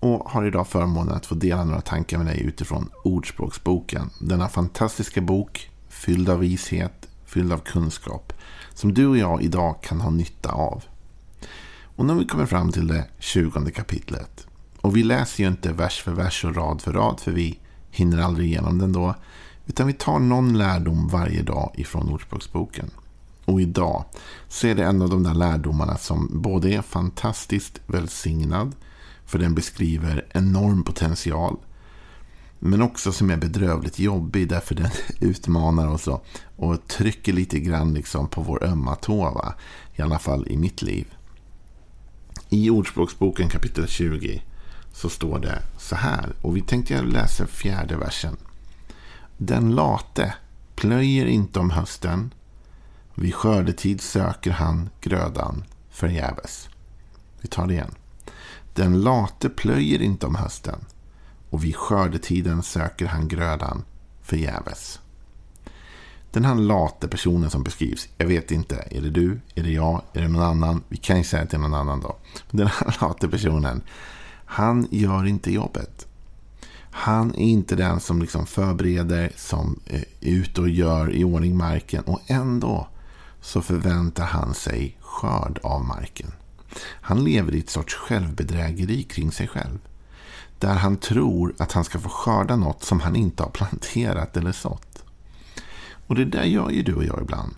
och har idag förmånen att få dela några tankar med dig utifrån Ordspråksboken. Denna fantastiska bok fylld av vishet, fylld av kunskap som du och jag idag kan ha nytta av. Och nu har vi kommit fram till det tjugonde kapitlet. Och vi läser ju inte vers för vers och rad för rad för vi hinner aldrig igenom den då. Utan vi tar någon lärdom varje dag ifrån Ordspråksboken. Och idag så är det en av de där lärdomarna som både är fantastiskt välsignad för den beskriver enorm potential. Men också som är bedrövligt jobbig därför den utmanar oss och trycker lite grann liksom på vår ömma tå. Va? I alla fall i mitt liv. I Ordspråksboken kapitel 20 så står det så här. Och vi tänkte jag läsa fjärde versen. Den late plöjer inte om hösten. Vid skördetid söker han grödan förgäves. Vi tar det igen. Den late plöjer inte om hösten och vid skördetiden söker han grödan förgäves. Den här late personen som beskrivs, jag vet inte, är det du, är det jag, är det någon annan? Vi kan ju säga till någon annan då. Den här late personen, han gör inte jobbet. Han är inte den som liksom förbereder, som eh, är ute och gör i ordning marken och ändå så förväntar han sig skörd av marken. Han lever i ett sorts självbedrägeri kring sig själv. Där han tror att han ska få skörda något som han inte har planterat eller sått. Och det där gör ju du och jag ibland.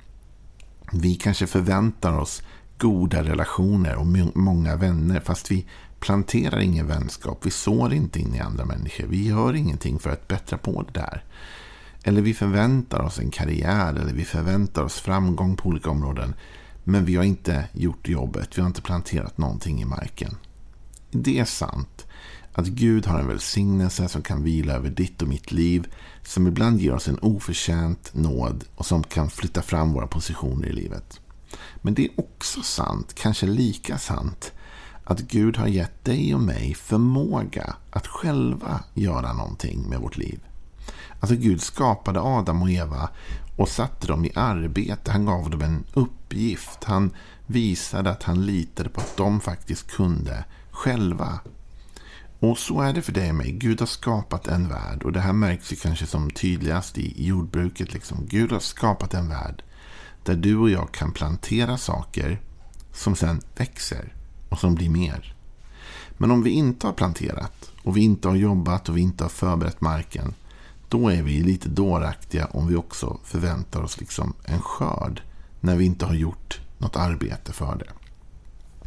Vi kanske förväntar oss goda relationer och många vänner fast vi planterar ingen vänskap. Vi sår inte in i andra människor. Vi gör ingenting för att bättra på det där. Eller vi förväntar oss en karriär eller vi förväntar oss framgång på olika områden. Men vi har inte gjort jobbet. Vi har inte planterat någonting i marken. Det är sant att Gud har en välsignelse som kan vila över ditt och mitt liv. Som ibland ger oss en oförtjänt nåd och som kan flytta fram våra positioner i livet. Men det är också sant, kanske lika sant, att Gud har gett dig och mig förmåga att själva göra någonting med vårt liv. Alltså Gud skapade Adam och Eva och satte dem i arbete. Han gav dem en uppgift. Han visade att han litade på att de faktiskt kunde själva. Och så är det för dig och mig. Gud har skapat en värld. Och det här märks ju kanske som tydligast i jordbruket. Liksom. Gud har skapat en värld där du och jag kan plantera saker som sen växer och som blir mer. Men om vi inte har planterat och vi inte har jobbat och vi inte har förberett marken då är vi lite dåraktiga om vi också förväntar oss liksom en skörd när vi inte har gjort något arbete för det.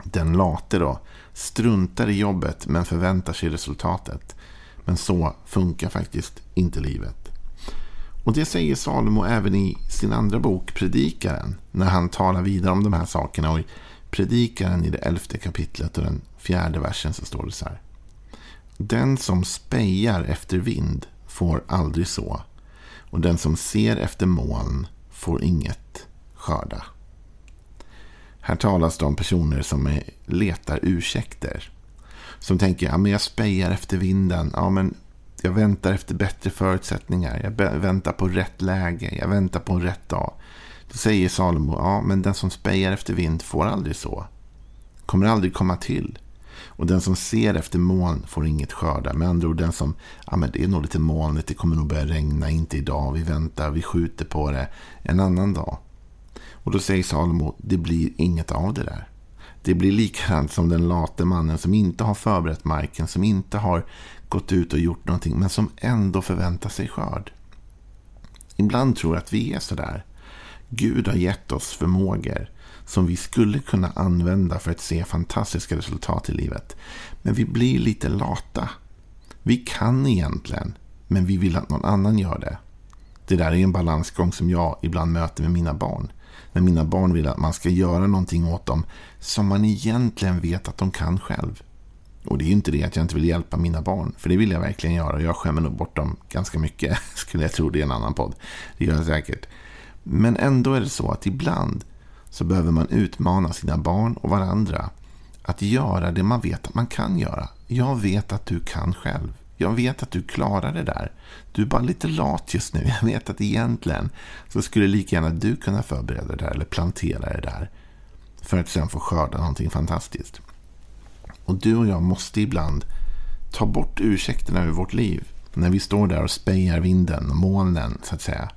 Den late då struntar i jobbet men förväntar sig resultatet. Men så funkar faktiskt inte livet. Och det säger Salomo även i sin andra bok Predikaren. När han talar vidare om de här sakerna. Och i Predikaren i det elfte kapitlet och den fjärde versen så står det så här. Den som spejar efter vind får aldrig så. Och den som ser efter moln får inget skörda. Här talas det om personer som letar ursäkter. Som tänker, ja men jag spejar efter vinden. Ja men jag väntar efter bättre förutsättningar. Jag väntar på rätt läge. Jag väntar på en rätt dag. Då säger Salomo, ja men den som spejar efter vind får aldrig så. Kommer aldrig komma till. Och den som ser efter moln får inget skörda. Med andra ord, den som, ja men det är nog lite molnigt, det kommer nog börja regna, inte idag, vi väntar, vi skjuter på det en annan dag. Och då säger Salomo, det blir inget av det där. Det blir likadant som den late mannen som inte har förberett marken, som inte har gått ut och gjort någonting, men som ändå förväntar sig skörd. Ibland tror jag att vi är sådär. Gud har gett oss förmågor som vi skulle kunna använda för att se fantastiska resultat i livet. Men vi blir lite lata. Vi kan egentligen, men vi vill att någon annan gör det. Det där är en balansgång som jag ibland möter med mina barn. När mina barn vill att man ska göra någonting åt dem som man egentligen vet att de kan själv. Och det är ju inte det att jag inte vill hjälpa mina barn. För det vill jag verkligen göra. Jag skämmer nog bort dem ganska mycket. Skulle jag tro det är en annan podd. Det gör jag säkert. Men ändå är det så att ibland så behöver man utmana sina barn och varandra att göra det man vet att man kan göra. Jag vet att du kan själv. Jag vet att du klarar det där. Du är bara lite lat just nu. Jag vet att egentligen så skulle lika gärna du kunna förbereda det där eller plantera det där. För att sen få skörda någonting fantastiskt. Och du och jag måste ibland ta bort ursäkterna ur vårt liv. När vi står där och spejar vinden och molnen så att säga.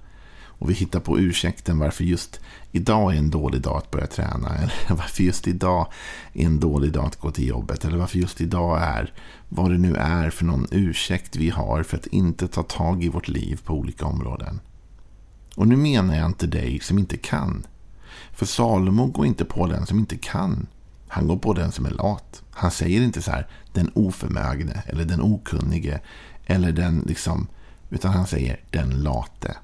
Och vi hittar på ursäkten varför just idag är en dålig dag att börja träna. Eller varför just idag är en dålig dag att gå till jobbet. Eller varför just idag är vad det nu är för någon ursäkt vi har för att inte ta tag i vårt liv på olika områden. Och nu menar jag inte dig som inte kan. För Salomo går inte på den som inte kan. Han går på den som är lat. Han säger inte så här den oförmögne eller den okunnige. Eller den liksom. Utan han säger den late.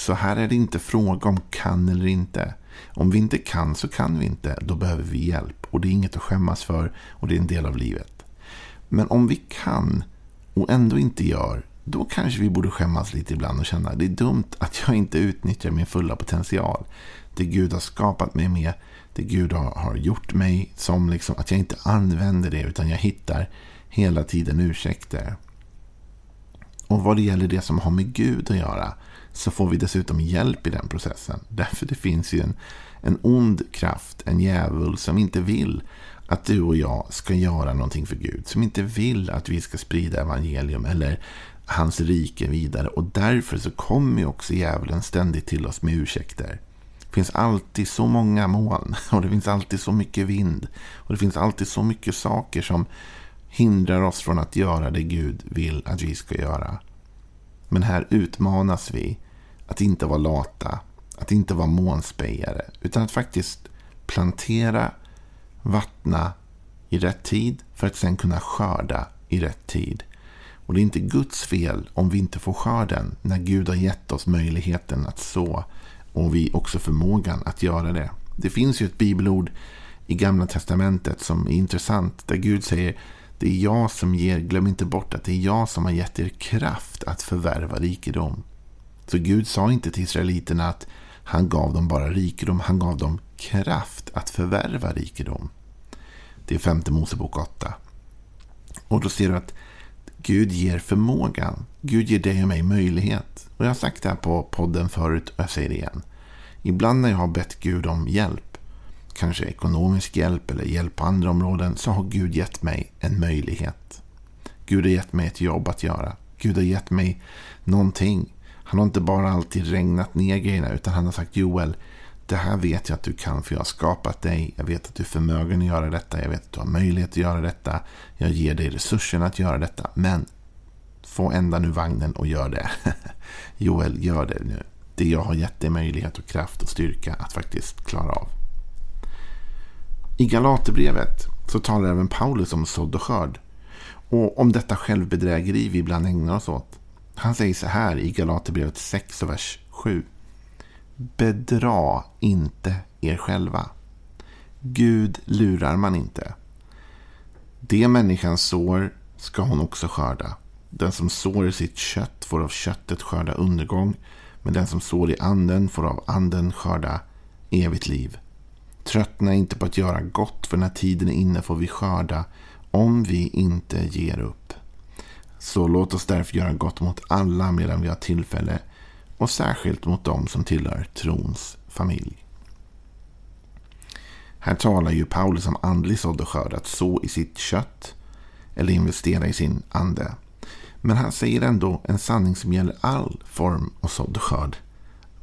Så här är det inte fråga om kan eller inte. Om vi inte kan så kan vi inte. Då behöver vi hjälp. Och det är inget att skämmas för. Och det är en del av livet. Men om vi kan och ändå inte gör. Då kanske vi borde skämmas lite ibland och känna det är dumt att jag inte utnyttjar min fulla potential. Det Gud har skapat mig med. Det Gud har, gjort mig som. Liksom, att jag inte använder det utan jag hittar hela tiden ursäkter. Och vad det gäller det som har med Gud att göra så får vi dessutom hjälp i den processen. Därför det finns ju en, en ond kraft, en djävul som inte vill att du och jag ska göra någonting för Gud. Som inte vill att vi ska sprida evangelium eller hans rike vidare. Och därför så kommer ju också djävulen ständigt till oss med ursäkter. Det finns alltid så många moln och det finns alltid så mycket vind. Och det finns alltid så mycket saker som hindrar oss från att göra det Gud vill att vi ska göra. Men här utmanas vi att inte vara lata, att inte vara månspejare, utan att faktiskt plantera, vattna i rätt tid för att sen kunna skörda i rätt tid. Och det är inte Guds fel om vi inte får skörden när Gud har gett oss möjligheten att så och vi också förmågan att göra det. Det finns ju ett bibelord i Gamla Testamentet som är intressant där Gud säger det är jag som ger, glöm inte bort att det är jag som har gett er kraft att förvärva rikedom. Så Gud sa inte till israeliterna att han gav dem bara rikedom, han gav dem kraft att förvärva rikedom. Det är femte Mosebok 8. Och då ser du att Gud ger förmågan. Gud ger dig och mig möjlighet. Och jag har sagt det här på podden förut och jag säger det igen. Ibland när jag har bett Gud om hjälp kanske ekonomisk hjälp eller hjälp på andra områden så har Gud gett mig en möjlighet. Gud har gett mig ett jobb att göra. Gud har gett mig någonting. Han har inte bara alltid regnat ner grejerna utan han har sagt Joel, det här vet jag att du kan för jag har skapat dig. Jag vet att du är förmögen att göra detta. Jag vet att du har möjlighet att göra detta. Jag ger dig resurserna att göra detta. Men få ända nu vagnen och gör det. Joel, gör det nu. Det jag har gett dig möjlighet och kraft och styrka att faktiskt klara av. I Galaterbrevet så talar även Paulus om sådd och skörd. Och om detta självbedrägeri vi ibland ägnar oss åt. Han säger så här i Galaterbrevet 6 och vers 7. Bedra inte er själva. Gud lurar man inte. Det människan sår ska hon också skörda. Den som sår i sitt kött får av köttet skörda undergång. Men den som sår i anden får av anden skörda evigt liv. Tröttna inte på att göra gott, för när tiden är inne får vi skörda om vi inte ger upp. Så låt oss därför göra gott mot alla medan vi har tillfälle och särskilt mot dem som tillhör trons familj. Här talar ju Paulus om andlig sådd och skörd, att så i sitt kött eller investera i sin ande. Men han säger ändå en sanning som gäller all form av sådd och skörd.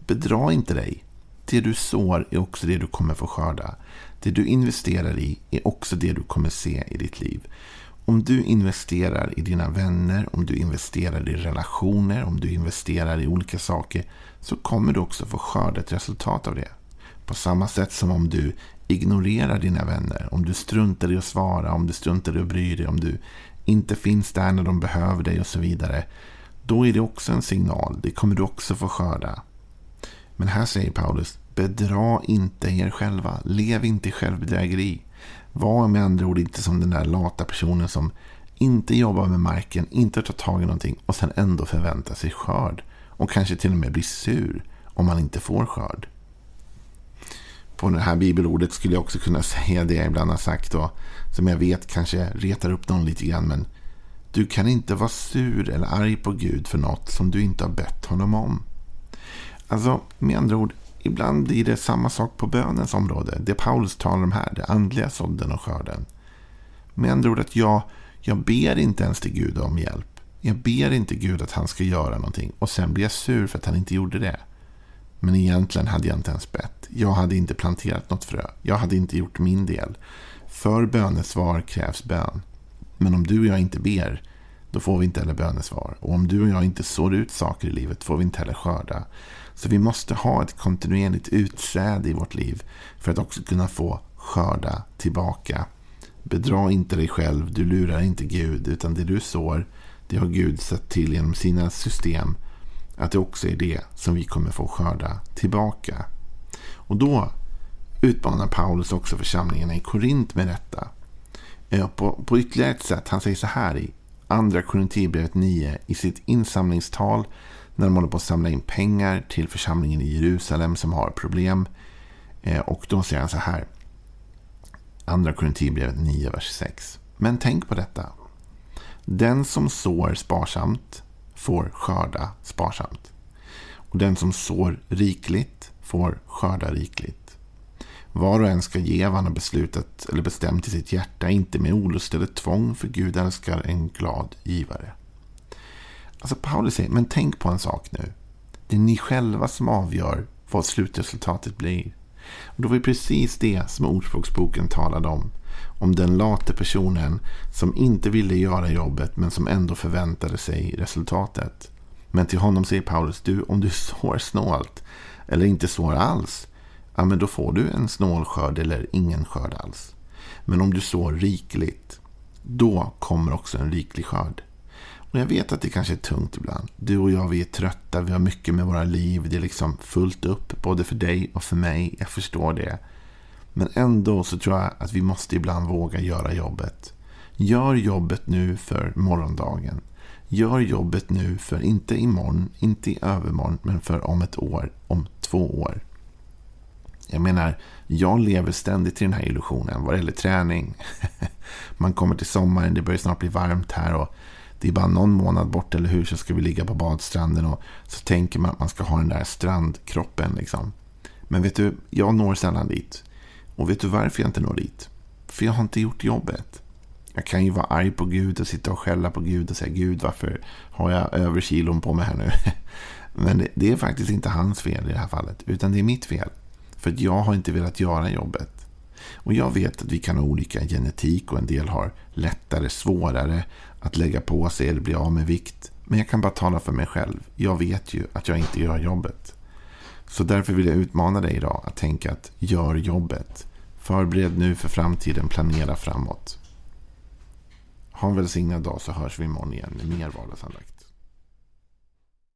Bedra inte dig. Det du sår är också det du kommer få skörda. Det du investerar i är också det du kommer se i ditt liv. Om du investerar i dina vänner, om du investerar i relationer, om du investerar i olika saker så kommer du också få skörda ett resultat av det. På samma sätt som om du ignorerar dina vänner, om du struntar i att svara, om du struntar i att bry dig, om du inte finns där när de behöver dig och så vidare. Då är det också en signal. Det kommer du också få skörda. Men här säger Paulus, bedra inte er själva. Lev inte i självbedrägeri. Var med andra ord inte som den där lata personen som inte jobbar med marken, inte tar tag i någonting och sen ändå förväntar sig skörd. Och kanske till och med blir sur om man inte får skörd. På det här bibelordet skulle jag också kunna säga det jag ibland har sagt och som jag vet kanske retar upp någon lite grann. Men du kan inte vara sur eller arg på Gud för något som du inte har bett honom om. Alltså, med andra ord, ibland blir det samma sak på bönens område. Det Paulus talar om här, det andliga sådden och skörden. Med andra ord att jag, jag ber inte ens till Gud om hjälp. Jag ber inte Gud att han ska göra någonting och sen blir jag sur för att han inte gjorde det. Men egentligen hade jag inte ens bett. Jag hade inte planterat något frö. Jag hade inte gjort min del. För bönesvar krävs bön. Men om du och jag inte ber, då får vi inte heller bönesvar. Och om du och jag inte sår ut saker i livet får vi inte heller skörda. Så vi måste ha ett kontinuerligt utsäde i vårt liv för att också kunna få skörda tillbaka. Bedra inte dig själv, du lurar inte Gud, utan det du sår, det har Gud sett till genom sina system att det också är det som vi kommer få skörda tillbaka. Och då utmanar Paulus också församlingarna i Korint med detta. Eh, på, på ytterligare ett sätt. Han säger så här i Andra Korinthierbrevet 9 i sitt insamlingstal när de håller på att samla in pengar till församlingen i Jerusalem som har problem. Eh, och då säger han så här. Andra Korinthierbrevet 9, vers 6. Men tänk på detta. Den som sår sparsamt får skörda sparsamt. Och den som sår rikligt får skörda rikligt. Var och en ska ge vad han har beslutat eller bestämt i sitt hjärta, inte med olust eller tvång, för Gud älskar en glad givare. Alltså Paulus säger, men tänk på en sak nu. Det är ni själva som avgör vad slutresultatet blir. Och det var precis det som Ordspråksboken talade om. Om den late personen som inte ville göra jobbet men som ändå förväntade sig resultatet. Men till honom säger Paulus, du om du sår snålt eller inte sår alls, ja men då får du en snål skörd eller ingen skörd alls. Men om du sår rikligt, då kommer också en riklig skörd. Men jag vet att det kanske är tungt ibland. Du och jag, vi är trötta, vi har mycket med våra liv. Det är liksom fullt upp, både för dig och för mig. Jag förstår det. Men ändå så tror jag att vi måste ibland våga göra jobbet. Gör jobbet nu för morgondagen. Gör jobbet nu för inte imorgon, inte i övermorgon, men för om ett år, om två år. Jag menar, jag lever ständigt i den här illusionen vad det gäller träning. Man kommer till sommaren, det börjar snart bli varmt här och det är bara någon månad bort, eller hur, så ska vi ligga på badstranden och så tänker man att man ska ha den där strandkroppen. Liksom. Men vet du, jag når sällan dit. Och vet du varför jag inte når dit? För jag har inte gjort jobbet. Jag kan ju vara arg på Gud och sitta och skälla på Gud och säga Gud varför har jag över kilon på mig här nu? Men det, det, är faktiskt inte hans fel i det här fallet. Utan det är mitt fel. För att jag har inte velat göra jobbet. Och jag vet att vi kan ha olika genetik och en del har lättare, svårare att lägga på sig eller bli av med vikt. Men jag kan bara tala för mig själv. Jag vet ju att jag inte gör jobbet. Så därför vill jag utmana dig idag att tänka att gör jobbet. Förbered nu för framtiden, planera framåt. Ha en välsignad dag så hörs vi imorgon igen med mer vardagsandakt.